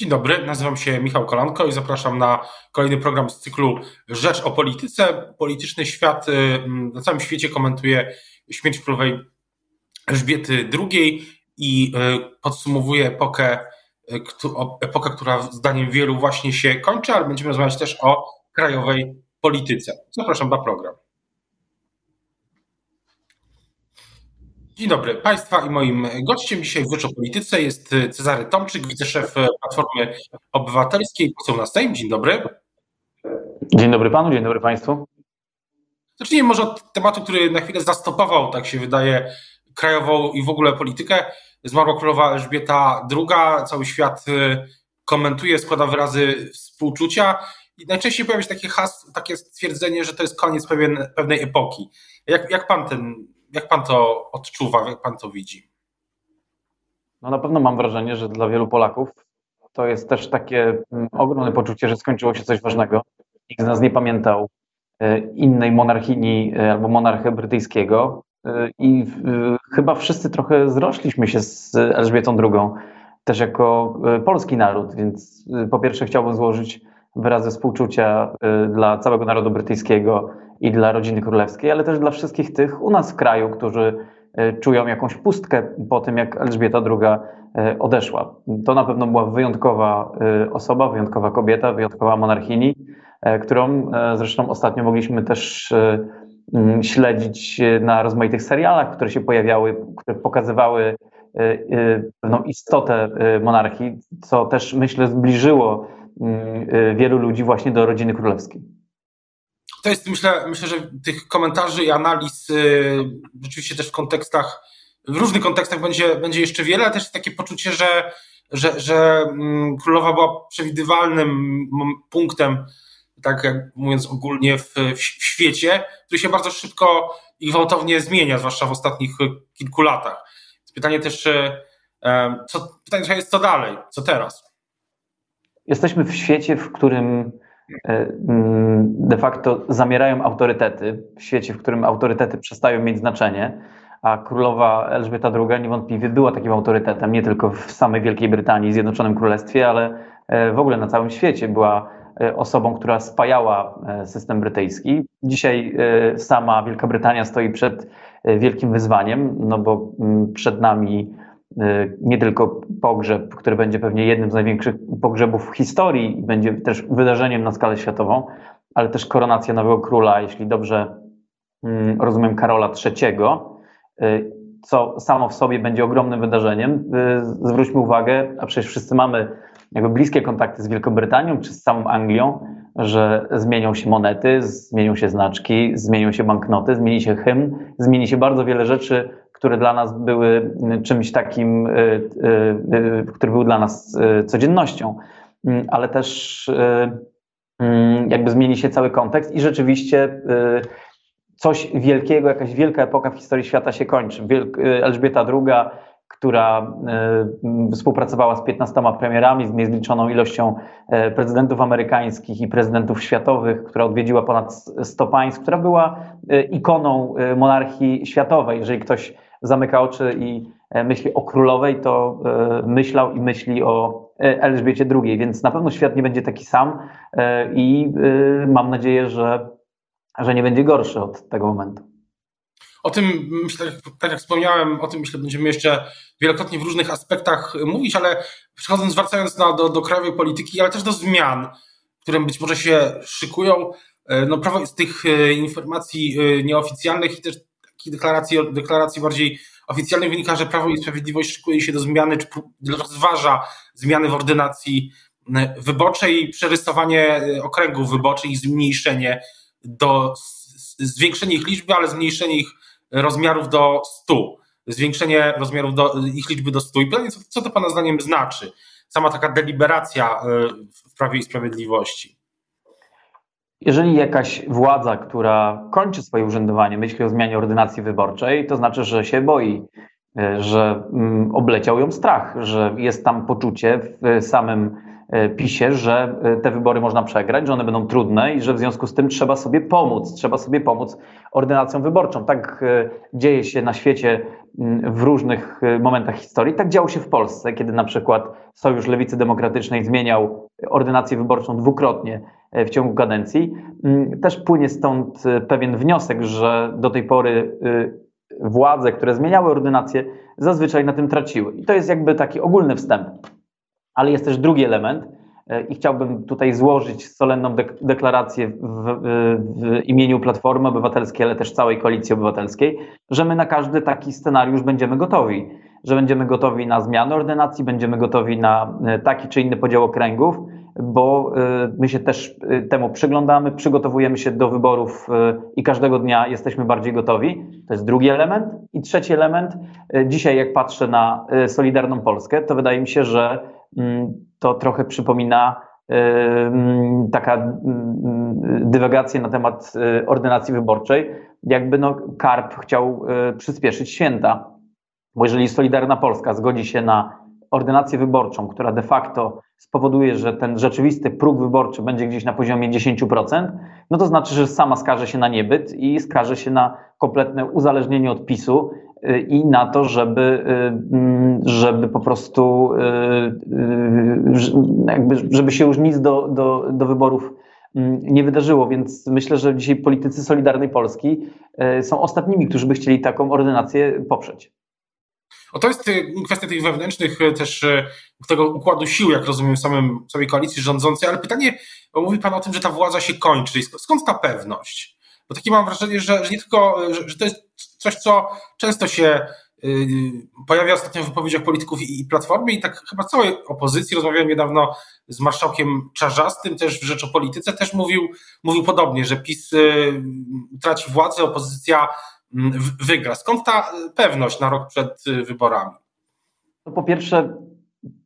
Dzień dobry, nazywam się Michał Kolanko i zapraszam na kolejny program z cyklu Rzecz o polityce. Polityczny świat y, na całym świecie komentuje śmierć królowej Elżbiety II i y, podsumowuje epokę, y, epokę, która zdaniem wielu właśnie się kończy, ale będziemy rozmawiać też o krajowej polityce. Zapraszam na program. Dzień dobry Państwa i moim gościem dzisiaj w Rzecz o Polityce jest Cezary Tomczyk, wiceszef Platformy Obywatelskiej, poseł na Sejm. Dzień dobry. Dzień dobry Panu, dzień dobry Państwu. Zacznijmy może od tematu, który na chwilę zastopował, tak się wydaje, krajową i w ogóle politykę. Zmarła królowa Elżbieta II, cały świat y, komentuje, składa wyrazy współczucia i najczęściej pojawia się takie hasło, takie stwierdzenie, że to jest koniec pewien, pewnej epoki. Jak, jak pan ten jak pan to odczuwa, jak pan to widzi? No na pewno mam wrażenie, że dla wielu Polaków to jest też takie mm, ogromne poczucie, że skończyło się coś ważnego. Nikt z nas nie pamiętał e, innej monarchini e, albo monarchy brytyjskiego e, i chyba wszyscy trochę zrośliśmy się z Elżbietą II, też jako polski naród, więc po pierwsze chciałbym złożyć wyrazy współczucia dla całego narodu brytyjskiego i dla rodziny królewskiej, ale też dla wszystkich tych u nas w kraju, którzy e, czują jakąś pustkę po tym, jak Elżbieta II e, odeszła. To na pewno była wyjątkowa e, osoba, wyjątkowa kobieta, wyjątkowa monarchini, którą zresztą ostatnio mogliśmy też śledzić na rozmaitych serialach, które się pojawiały, które pokazywały pewną istotę monarchii, co też myślę zbliżyło wielu ludzi właśnie do rodziny królewskiej to jest, myślę, myślę, że tych komentarzy i analiz y, rzeczywiście też w kontekstach, w różnych kontekstach będzie, będzie jeszcze wiele, ale też takie poczucie, że, że, że mm, królowa była przewidywalnym punktem, tak jak mówiąc ogólnie, w, w świecie, który się bardzo szybko i gwałtownie zmienia, zwłaszcza w ostatnich kilku latach. Pytanie też, co, pytanie jest, co dalej, co teraz? Jesteśmy w świecie, w którym E, mm, de facto zamierają autorytety w świecie, w którym autorytety przestają mieć znaczenie, a królowa Elżbieta II niewątpliwie była takim autorytetem, nie tylko w samej Wielkiej Brytanii, Zjednoczonym Królestwie, ale e, w ogóle na całym świecie. Była e, osobą, która spajała system brytyjski. Dzisiaj sama Wielka Brytania stoi przed wielkim wyzwaniem, no bo mm, przed nami nie tylko pogrzeb, który będzie pewnie jednym z największych pogrzebów w historii będzie też wydarzeniem na skalę światową, ale też koronacja nowego króla, jeśli dobrze mm, rozumiem, Karola III, y, co samo w sobie będzie ogromnym wydarzeniem. Y, zwróćmy uwagę, a przecież wszyscy mamy jakby bliskie kontakty z Wielką Brytanią czy z samą Anglią, że zmienią się monety, zmienią się znaczki, zmienią się banknoty, zmieni się hymn, zmieni się bardzo wiele rzeczy które dla nas były czymś takim, y, y, y, który był dla nas codziennością, mm, ale też mm, jakby zmieni się cały kontekst i rzeczywiście coś wielkiego, jakaś wielka epoka w historii świata się kończy. Elżbieta II, która współpracowała z 15 premierami, z niezliczoną ilością e, prezydentów amerykańskich i prezydentów światowych, która odwiedziła ponad 100 państw, która była ikoną monarchii światowej. Jeżeli ktoś zamyka oczy i e, myśli o królowej, to e, myślał i myśli o e, Elżbiecie II, więc na pewno świat nie będzie taki sam i mam nadzieję, że, że nie będzie gorszy od tego momentu. O tym, myślę, tak jak wspomniałem, o tym myślę, będziemy jeszcze wielokrotnie w różnych aspektach mówić, ale przechodząc, wracając na, do, do krajowej polityki, ale też do zmian, które być może się szykują, no prawo z tych informacji nieoficjalnych i też deklaracji, deklaracji bardziej oficjalnych wynika, że Prawo i Sprawiedliwość szykuje się do zmiany, czy rozważa zmiany w ordynacji wyborczej, przerysowanie okręgów wyborczych i zmniejszenie do, zwiększenie ich liczby, ale zmniejszenie ich rozmiarów do 100. Zwiększenie rozmiarów do, ich liczby do 100. I pytanie, co, co to Pana zdaniem znaczy? Sama taka deliberacja w Prawie i Sprawiedliwości. Jeżeli jakaś władza, która kończy swoje urzędowanie, myśli o zmianie ordynacji wyborczej, to znaczy, że się boi, e, że mm, obleciał ją strach, że jest tam poczucie w samym e, PiSie, że e, te wybory można przegrać, że one będą trudne i że w związku z tym trzeba sobie pomóc, trzeba sobie pomóc ordynacją wyborczą. Tak dzieje się na świecie mm, w różnych momentach historii. Tak działo się w Polsce, kiedy na przykład Sojusz Lewicy Demokratycznej zmieniał ordynację wyborczą dwukrotnie w ciągu kadencji. Mm, też płynie stąd pewien wniosek, że do tej pory władze, które zmieniały ordynację, zazwyczaj na tym traciły. I to jest jakby taki ogólny wstęp. Ale jest też drugi element, e, i chciałbym tutaj złożyć solenną deklarację w, w, imieniu Platformy Obywatelskiej, ale też całej Koalicji Obywatelskiej, że my na każdy taki scenariusz będziemy gotowi. Że będziemy gotowi na zmianę ordynacji, będziemy gotowi na e, taki czy inny podział okręgów, bo y, my się też y, temu przyglądamy, przygotowujemy się do wyborów y, i każdego dnia jesteśmy bardziej gotowi. To jest drugi element. I trzeci element, dzisiaj jak patrzę na Solidarną Polskę, to wydaje mi się, że mm, to trochę przypomina mm, taka mm, dywagacja na temat ordynacji wyborczej, jakby no Karp chciał przyspieszyć święta. Bo jeżeli Solidarna Polska zgodzi się na ordynację wyborczą, która de facto spowoduje, że ten rzeczywisty próg wyborczy będzie gdzieś na poziomie 10%, no to znaczy, że sama skaże się na niebyt i skaże się na kompletne uzależnienie od PiSu y, i na to, żeby, y, mm, żeby po prostu y, jakby, żeby się już nic do, do, do wyborów mm, nie wydarzyło, więc myślę, że dzisiaj politycy Solidarnej Polski są ostatnimi, którzy by chcieli taką ordynację poprzeć. O to jest y, kwestia tych wewnętrznych y, też y, tego układu sił, jak rozumiem, w samym, samej koalicji rządzącej, ale pytanie, bo mówi Pan o tym, że ta władza się kończy. Skąd ta pewność? Bo takie mam wrażenie, że, że nie tylko, że, że, to jest coś, co często się pojawia ostatnio w wypowiedziach polityków i, i Platformy i tak chyba całej opozycji. Rozmawiałem niedawno z marszałkiem Czarzastym, też w Rzeczopolityce, też mówił, mówił podobnie, że PiS traci władzę, opozycja wygra. Skąd ta pewność na rok przed y, wyborami? No po pierwsze,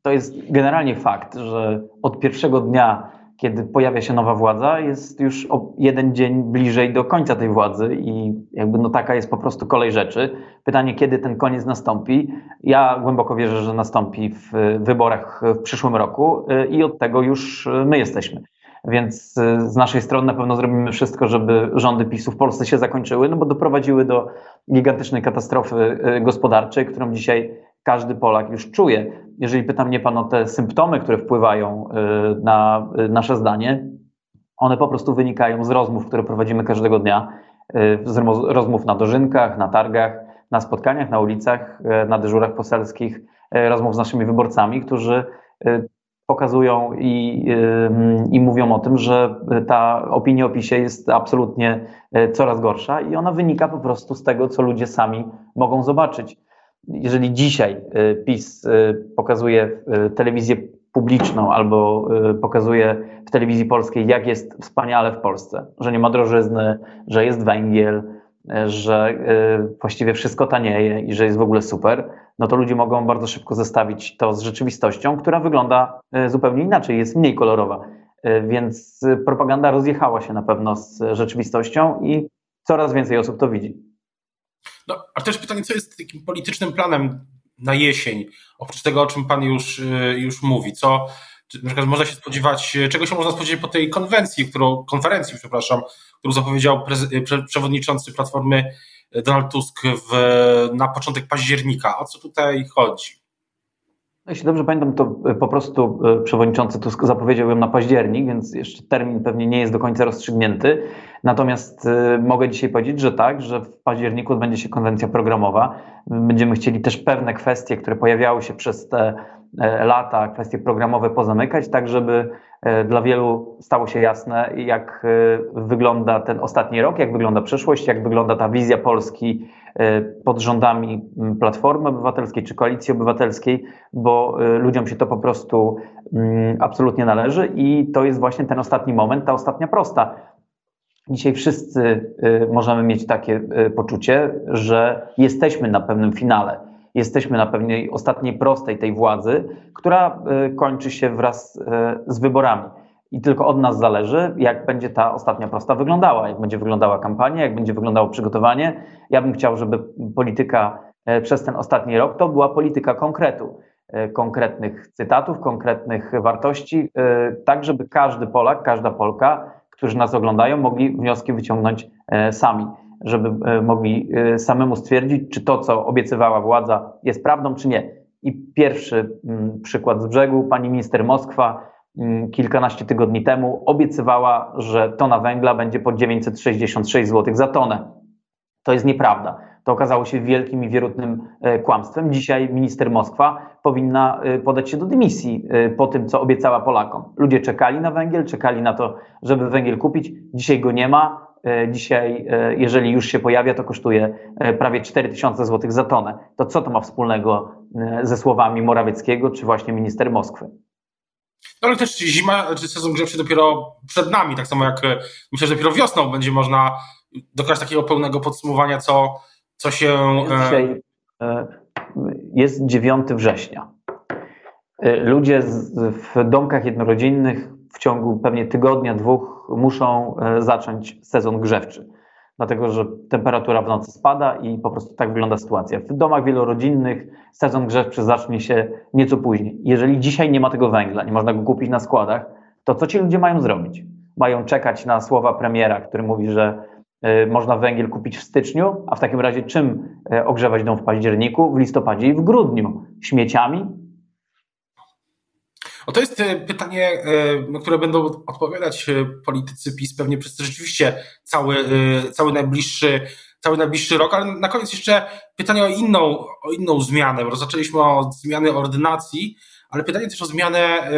to jest generalnie fakt, że od pierwszego dnia, kiedy pojawia się nowa władza, jest już o jeden dzień bliżej do końca tej władzy i jakby no taka jest po prostu kolej rzeczy. Pytanie, kiedy ten koniec nastąpi. Ja głęboko wierzę, że nastąpi w wyborach w przyszłym roku y, i od tego już y, my jesteśmy. Więc y, z naszej strony na pewno zrobimy wszystko, żeby rządy PiSu w Polsce się zakończyły, no bo doprowadziły do gigantycznej katastrofy y, gospodarczej, którą dzisiaj każdy Polak już czuje. Jeżeli pyta mnie Pan o te symptomy, które wpływają y, na nasze zdanie, one po prostu wynikają z rozmów, które prowadzimy każdego dnia, z rozmów na dożynkach, na targach, na spotkaniach, na ulicach, na dyżurach poselskich, rozmów z naszymi wyborcami, którzy pokazują i, i mówią o tym, że ta opinia o PiSie jest absolutnie e, coraz gorsza i ona wynika po prostu z tego, co ludzie sami mogą zobaczyć. Jeżeli dzisiaj e, PiS e, pokazuje telewizję publiczną albo pokazuje w telewizji polskiej, jak jest wspaniale w Polsce, że nie ma drożyzny, że jest węgiel, że właściwie wszystko tanieje i że jest w ogóle super, no to ludzie mogą bardzo szybko zestawić to z rzeczywistością, która wygląda e, zupełnie inaczej, jest mniej kolorowa. E, więc propaganda rozjechała się na pewno z rzeczywistością i coraz więcej osób to widzi. No, a też pytanie, co jest takim politycznym planem na jesień, oprócz tego, o czym Pan już, e, już mówi, co na przykład można się spodziewać, czego się można spodziewać po tej konwencji, którą, konferencji, przepraszam, którą zapowiedział przewodniczący Platformy Donald Tusk w, na początek października. O co tutaj chodzi? Jeśli dobrze pamiętam, to e, po prostu e, przewodniczący Tusk zapowiedział ją na październik, więc jeszcze termin pewnie nie jest do końca rozstrzygnięty. Natomiast e, mogę dzisiaj powiedzieć, że tak, że w październiku odbędzie się konwencja programowa. Będziemy chcieli też pewne kwestie, które pojawiały się przez te lata, kwestie programowe pozamykać, tak żeby dla wielu stało się jasne, jak e, wygląda ten ostatni rok, jak wygląda przyszłość, jak wygląda ta wizja Polski e, pod rządami Platformy Obywatelskiej czy Koalicji Obywatelskiej, bo ludziom się to po prostu absolutnie należy i to jest właśnie ten ostatni moment, ta ostatnia prosta. Dzisiaj wszyscy możemy mieć takie poczucie, że jesteśmy na pewnym finale jesteśmy na pewnej ostatniej prostej tej władzy, która e, kończy się wraz e, z wyborami. I tylko od nas zależy, jak będzie ta ostatnia prosta wyglądała, jak będzie wyglądała kampania, jak będzie wyglądało przygotowanie. Ja bym chciał, żeby polityka e, przez ten ostatni rok to była polityka konkretu, konkretnych cytatów, konkretnych wartości, tak żeby każdy Polak, każda Polka, którzy nas oglądają, mogli wnioski wyciągnąć sami żeby mogli samemu stwierdzić, czy to, co obiecywała władza, jest prawdą, czy nie. I pierwszy mm, przykład z brzegu, pani minister Moskwa mm, kilkanaście tygodni temu obiecywała, że tona węgla będzie po 966 zł za tonę. To jest nieprawda. To okazało się wielkim i wierutnym e, kłamstwem. Dzisiaj minister Moskwa powinna e, podać się do dymisji e, po tym, co obiecała Polakom. Ludzie czekali na węgiel, czekali na to, żeby węgiel kupić. Dzisiaj go nie ma. Dzisiaj, jeżeli już się pojawia, to kosztuje prawie 4000 zł za tonę. To co to ma wspólnego ze słowami Morawieckiego czy właśnie minister Moskwy? No ale też zima, czy sezon grzewczy dopiero przed nami, tak samo jak myślę, że dopiero wiosną będzie można dokonać takiego pełnego podsumowania, co, co się. E, dzisiaj e, jest 9 września. E, ludzie w domkach jednorodzinnych w ciągu pewnie tygodnia, dwóch muszą zacząć sezon grzewczy, dlatego że temperatura w nocy spada i po prostu tak wygląda sytuacja. W domach wielorodzinnych sezon grzewczy zacznie się nieco później. Jeżeli dzisiaj nie ma tego węgla, nie można go kupić na składach, to co ci ludzie mają zrobić? Mają czekać na słowa premiera, który mówi, że E, można węgiel kupić w styczniu, a w takim razie czym e, ogrzewać dom w październiku, w listopadzie i w grudniu? Śmieciami? O to jest e, pytanie, na które będą odpowiadać politycy PiS pewnie przez rzeczywiście cały, cały, najbliższy, cały najbliższy rok, ale na koniec jeszcze pytanie o inną, o inną zmianę, bo zaczęliśmy od zmiany ordynacji, ale pytanie też o zmianę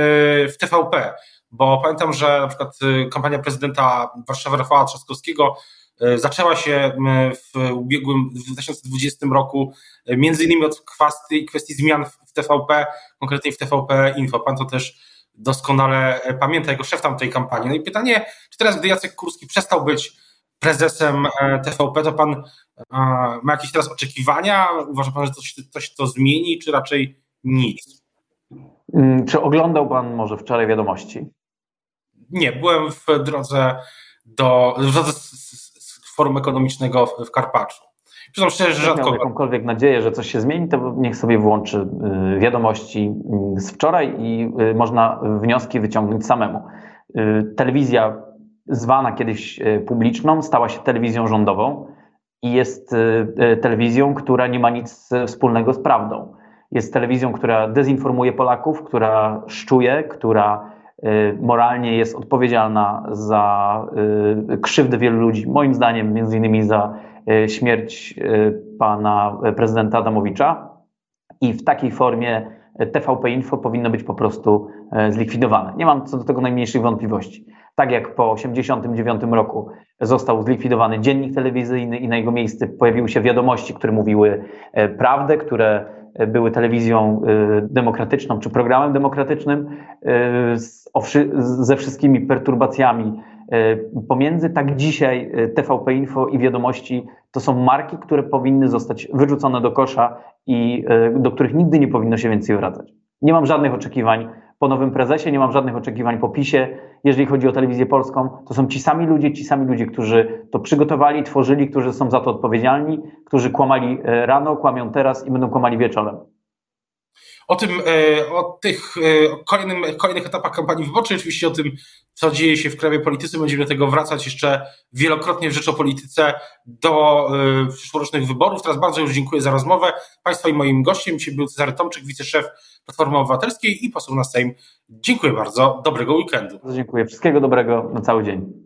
w TVP, bo pamiętam, że na przykład kampania prezydenta Warszawy Rafała Trzaskowskiego E, zaczęła się w ubiegłym, w 2020 roku e, między innymi od kwestii, kwestii zmian w TVP, konkretnie w TVP Info. Pan to też doskonale e, pamięta, jako szef tamtej kampanii. No i pytanie, czy teraz, gdy Jacek Kurski przestał być prezesem TVP, to pan ma jakieś teraz oczekiwania? Uważa pan, że coś, coś to zmieni, czy raczej nic? Mm, czy oglądał pan może wczoraj wiadomości? Nie, byłem w drodze do, w drodze Forum Ekonomicznego w, Karpaczu. Przyznam szczerze, że rzadko... Miał jakąkolwiek nadzieję, że coś się zmieni, to niech sobie włączy y, wiadomości y, z wczoraj i y, można wnioski wyciągnąć samemu. Telewizja zwana kiedyś publiczną stała się telewizją rządową i jest telewizją, która nie ma nic wspólnego z prawdą. Jest telewizją, która dezinformuje Polaków, która szczuje, która Y, moralnie jest odpowiedzialna za y, krzywdę wielu ludzi, moim zdaniem między innymi za y, śmierć pana prezydenta Adamowicza i w takiej formie TVP Info powinno być po prostu zlikwidowane. Nie mam co do tego najmniejszych wątpliwości. Tak jak po 1989 roku został zlikwidowany dziennik telewizyjny i na jego miejsce pojawiły się wiadomości, które mówiły prawdę, które były telewizją demokratyczną czy programem demokratycznym, ze wszystkimi perturbacjami e, pomiędzy. Tak dzisiaj TVP Info i Wiadomości to są marki, które powinny zostać wyrzucone do kosza i do których nigdy nie powinno się więcej wracać. Nie mam żadnych oczekiwań po nowym prezesie, nie mam żadnych oczekiwań po PiSie. Jeżeli chodzi o telewizję polską, to są ci sami ludzie, ci sami ludzie, którzy to przygotowali, tworzyli, którzy są za to odpowiedzialni, którzy kłamali rano, kłamią teraz i będą kłamali wieczorem. O tym, e, o tych e, o kolejnym, kolejnych etapach kampanii wyborczej, oczywiście o tym, co dzieje się w krajowej polityce, będziemy do tego wracać jeszcze wielokrotnie w Rzecz o Polityce do e, przyszłorocznych wyborów. Teraz bardzo już dziękuję za rozmowę. Państwa i moim gościem dzisiaj był Cezary Tomczyk, wiceszef Platformy Obywatelskiej i poseł na Sejm. Dziękuję bardzo. Dobrego weekendu. Dziękuję. Wszystkiego dobrego na cały dzień.